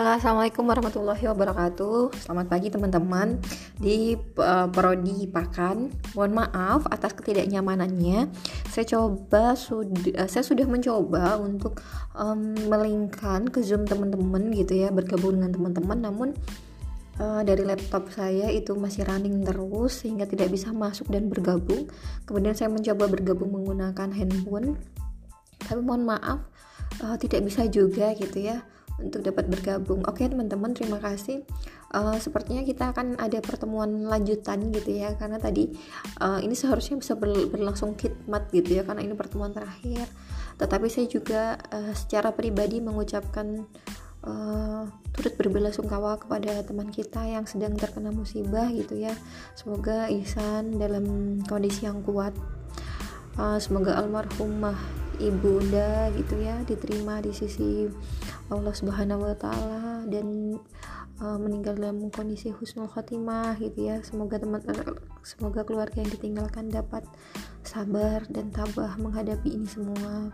Halo, assalamualaikum warahmatullahi wabarakatuh. Selamat pagi teman-teman di uh, prodi Pakan. Mohon maaf atas ketidaknyamanannya. Saya coba sudah, uh, saya sudah mencoba untuk um, melingkan ke Zoom teman-teman gitu ya, bergabung dengan teman-teman. Namun uh, dari laptop saya itu masih running terus sehingga tidak bisa masuk dan bergabung. Kemudian saya mencoba bergabung menggunakan handphone. Tapi mohon maaf uh, tidak bisa juga gitu ya untuk dapat bergabung. Oke teman-teman, terima kasih. Uh, sepertinya kita akan ada pertemuan lanjutan gitu ya, karena tadi uh, ini seharusnya bisa ber berlangsung khidmat gitu ya, karena ini pertemuan terakhir. Tetapi saya juga uh, secara pribadi mengucapkan uh, turut berbelasungkawa kepada teman kita yang sedang terkena musibah gitu ya. Semoga Ihsan dalam kondisi yang kuat. Uh, semoga almarhumah ibunda gitu ya diterima di sisi Allah Subhanahu wa taala dan uh, meninggal dalam kondisi husnul khotimah gitu ya. Semoga teman semoga keluarga yang ditinggalkan dapat sabar dan tabah menghadapi ini semua.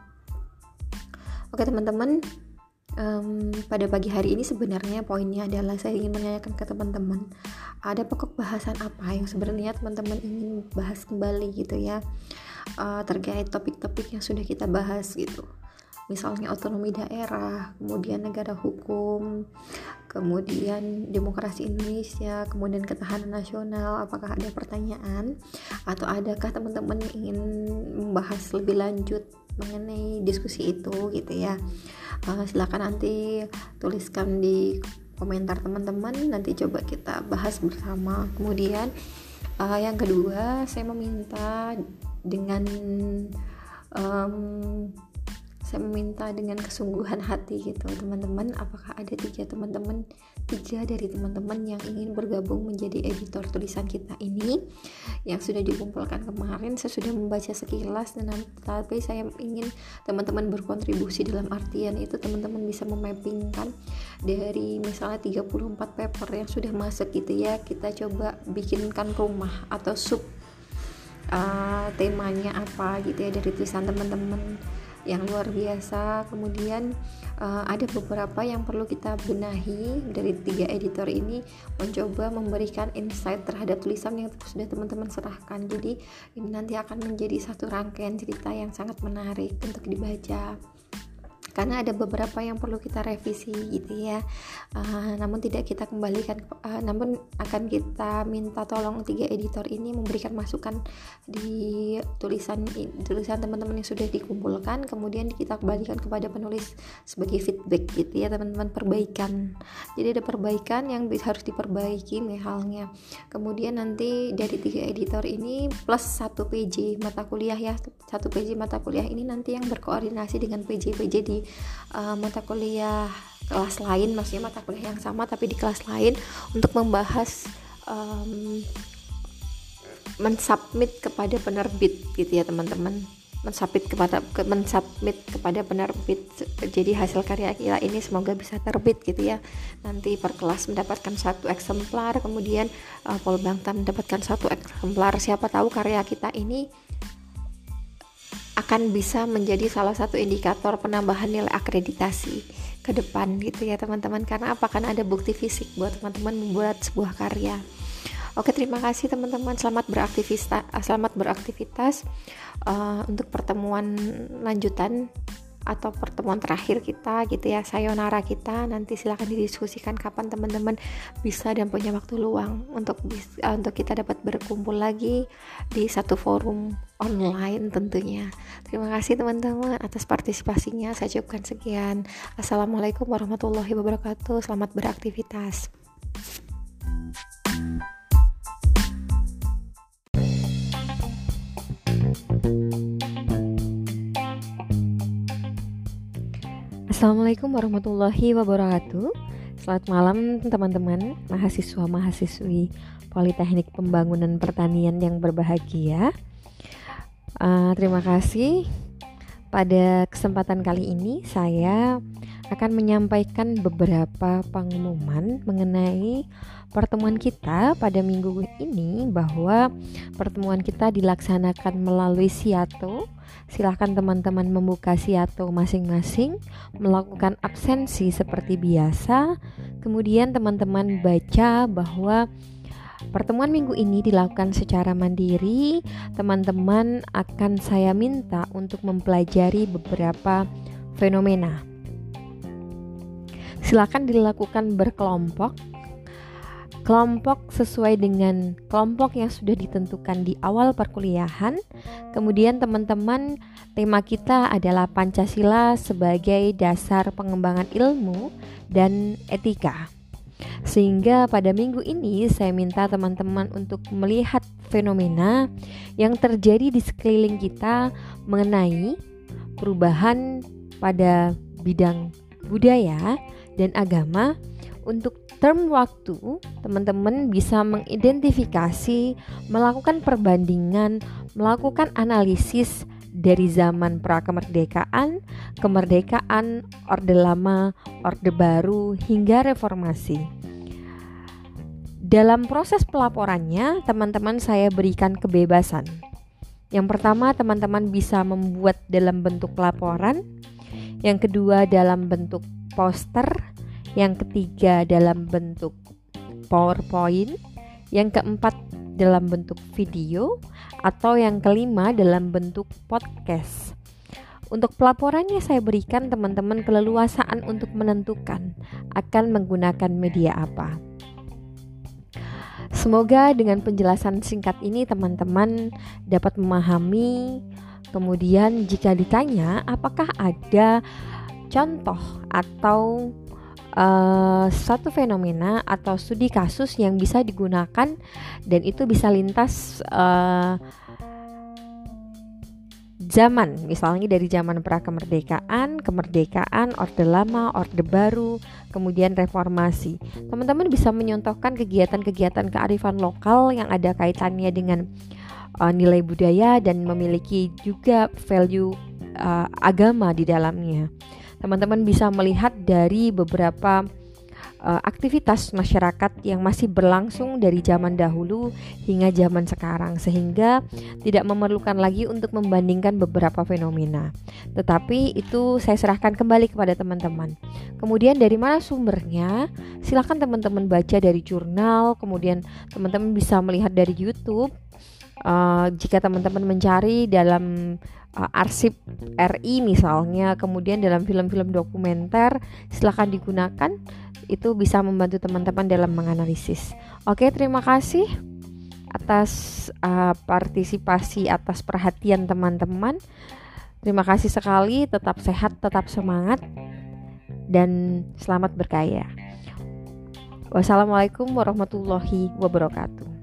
Oke teman-teman, um, pada pagi hari ini sebenarnya poinnya adalah saya ingin menanyakan ke teman-teman ada pokok bahasan apa yang sebenarnya teman-teman ingin bahas kembali gitu ya uh, terkait topik-topik yang sudah kita bahas gitu misalnya otonomi daerah, kemudian negara hukum, kemudian demokrasi Indonesia, kemudian ketahanan nasional, apakah ada pertanyaan atau adakah teman-teman ingin membahas lebih lanjut mengenai diskusi itu gitu ya. Uh, silakan nanti tuliskan di komentar teman-teman, nanti coba kita bahas bersama. Kemudian uh, yang kedua, saya meminta dengan um, saya meminta dengan kesungguhan hati gitu teman-teman. Apakah ada tiga teman-teman tiga dari teman-teman yang ingin bergabung menjadi editor tulisan kita ini? Yang sudah dikumpulkan kemarin saya sudah membaca sekilas dan tapi saya ingin teman-teman berkontribusi dalam artian itu teman-teman bisa memappingkan dari misalnya 34 paper yang sudah masuk gitu ya kita coba bikinkan rumah atau sub uh, temanya apa gitu ya dari tulisan teman-teman yang luar biasa. Kemudian uh, ada beberapa yang perlu kita benahi dari tiga editor ini mencoba memberikan insight terhadap tulisan yang sudah teman-teman serahkan. Jadi ini nanti akan menjadi satu rangkaian cerita yang sangat menarik untuk dibaca karena ada beberapa yang perlu kita revisi gitu ya. Uh, namun tidak kita kembalikan uh, namun akan kita minta tolong tiga editor ini memberikan masukan di tulisan tulisan teman-teman yang sudah dikumpulkan. Kemudian kita kembalikan kepada penulis sebagai feedback gitu ya teman-teman. Perbaikan. Jadi ada perbaikan yang harus diperbaiki misalnya. Kemudian nanti dari tiga editor ini plus satu PJ mata kuliah ya. Satu PJ mata kuliah ini nanti yang berkoordinasi dengan PJ-PJ di uh, mata kuliah kelas lain maksudnya mata kuliah yang sama tapi di kelas lain untuk membahas um, mensubmit kepada penerbit gitu ya teman-teman. Mensubmit kepada ke, mensubmit kepada penerbit. Jadi hasil karya kita ini semoga bisa terbit gitu ya. Nanti per kelas mendapatkan satu eksemplar kemudian uh, Polbangta mendapatkan satu eksemplar. Siapa tahu karya kita ini akan bisa menjadi salah satu indikator penambahan nilai akreditasi ke depan gitu ya teman-teman. Karena apa? Kan ada bukti fisik buat teman-teman membuat sebuah karya. Oke terima kasih teman-teman. Selamat beraktivitas selamat beraktivitas uh, untuk pertemuan lanjutan atau pertemuan terakhir kita gitu ya sayonara kita nanti silahkan didiskusikan kapan teman-teman bisa dan punya waktu luang untuk uh, untuk kita dapat berkumpul lagi di satu forum online tentunya. Terima kasih teman-teman atas partisipasinya. Saya cukupkan sekian. Assalamualaikum warahmatullahi wabarakatuh. Selamat beraktivitas Assalamualaikum warahmatullahi wabarakatuh. Selamat malam teman-teman mahasiswa-mahasiswi Politeknik Pembangunan Pertanian yang berbahagia. Uh, Terima kasih. Pada kesempatan kali ini saya akan menyampaikan beberapa pengumuman mengenai pertemuan kita pada minggu ini bahwa pertemuan kita dilaksanakan melalui Siato Silahkan teman-teman membuka siato masing-masing, melakukan absensi seperti biasa. Kemudian teman-teman baca bahwa Pertemuan minggu ini dilakukan secara mandiri. Teman-teman akan saya minta untuk mempelajari beberapa fenomena. Silakan dilakukan berkelompok. Kelompok sesuai dengan kelompok yang sudah ditentukan di awal perkuliahan. Kemudian teman-teman, tema kita adalah Pancasila sebagai dasar pengembangan ilmu dan etika. Sehingga pada minggu ini saya minta teman-teman untuk melihat fenomena yang terjadi di sekeliling kita mengenai perubahan pada bidang budaya dan agama untuk term waktu, teman-teman bisa mengidentifikasi, melakukan perbandingan, melakukan analisis dari zaman prakemerdekaan, kemerdekaan, Orde Lama, Orde Baru, hingga reformasi. Dalam proses pelaporannya, teman-teman saya berikan kebebasan. Yang pertama, teman-teman bisa membuat dalam bentuk laporan. Yang kedua, dalam bentuk poster. Yang ketiga, dalam bentuk PowerPoint. Yang keempat, dalam bentuk video atau yang kelima dalam bentuk podcast. Untuk pelaporannya saya berikan teman-teman keleluasaan untuk menentukan akan menggunakan media apa. Semoga dengan penjelasan singkat ini teman-teman dapat memahami. Kemudian jika ditanya apakah ada contoh atau uh, suatu fenomena atau studi kasus yang bisa digunakan dan itu bisa lintas uh, zaman misalnya dari zaman pra kemerdekaan, kemerdekaan, orde lama, orde baru, kemudian reformasi. Teman-teman bisa menyontohkan kegiatan-kegiatan kearifan lokal yang ada kaitannya dengan uh, nilai budaya dan memiliki juga value uh, agama di dalamnya teman-teman bisa melihat dari beberapa uh, aktivitas masyarakat yang masih berlangsung dari zaman dahulu hingga zaman sekarang sehingga tidak memerlukan lagi untuk membandingkan beberapa fenomena. Tetapi itu saya serahkan kembali kepada teman-teman. Kemudian dari mana sumbernya? Silahkan teman-teman baca dari jurnal, kemudian teman-teman bisa melihat dari YouTube. Uh, jika teman-teman mencari dalam uh, arsip RI misalnya, kemudian dalam film-film dokumenter silahkan digunakan itu bisa membantu teman-teman dalam menganalisis. Oke, terima kasih atas uh, partisipasi, atas perhatian teman-teman. Terima kasih sekali, tetap sehat, tetap semangat, dan selamat berkaya. Wassalamualaikum warahmatullahi wabarakatuh.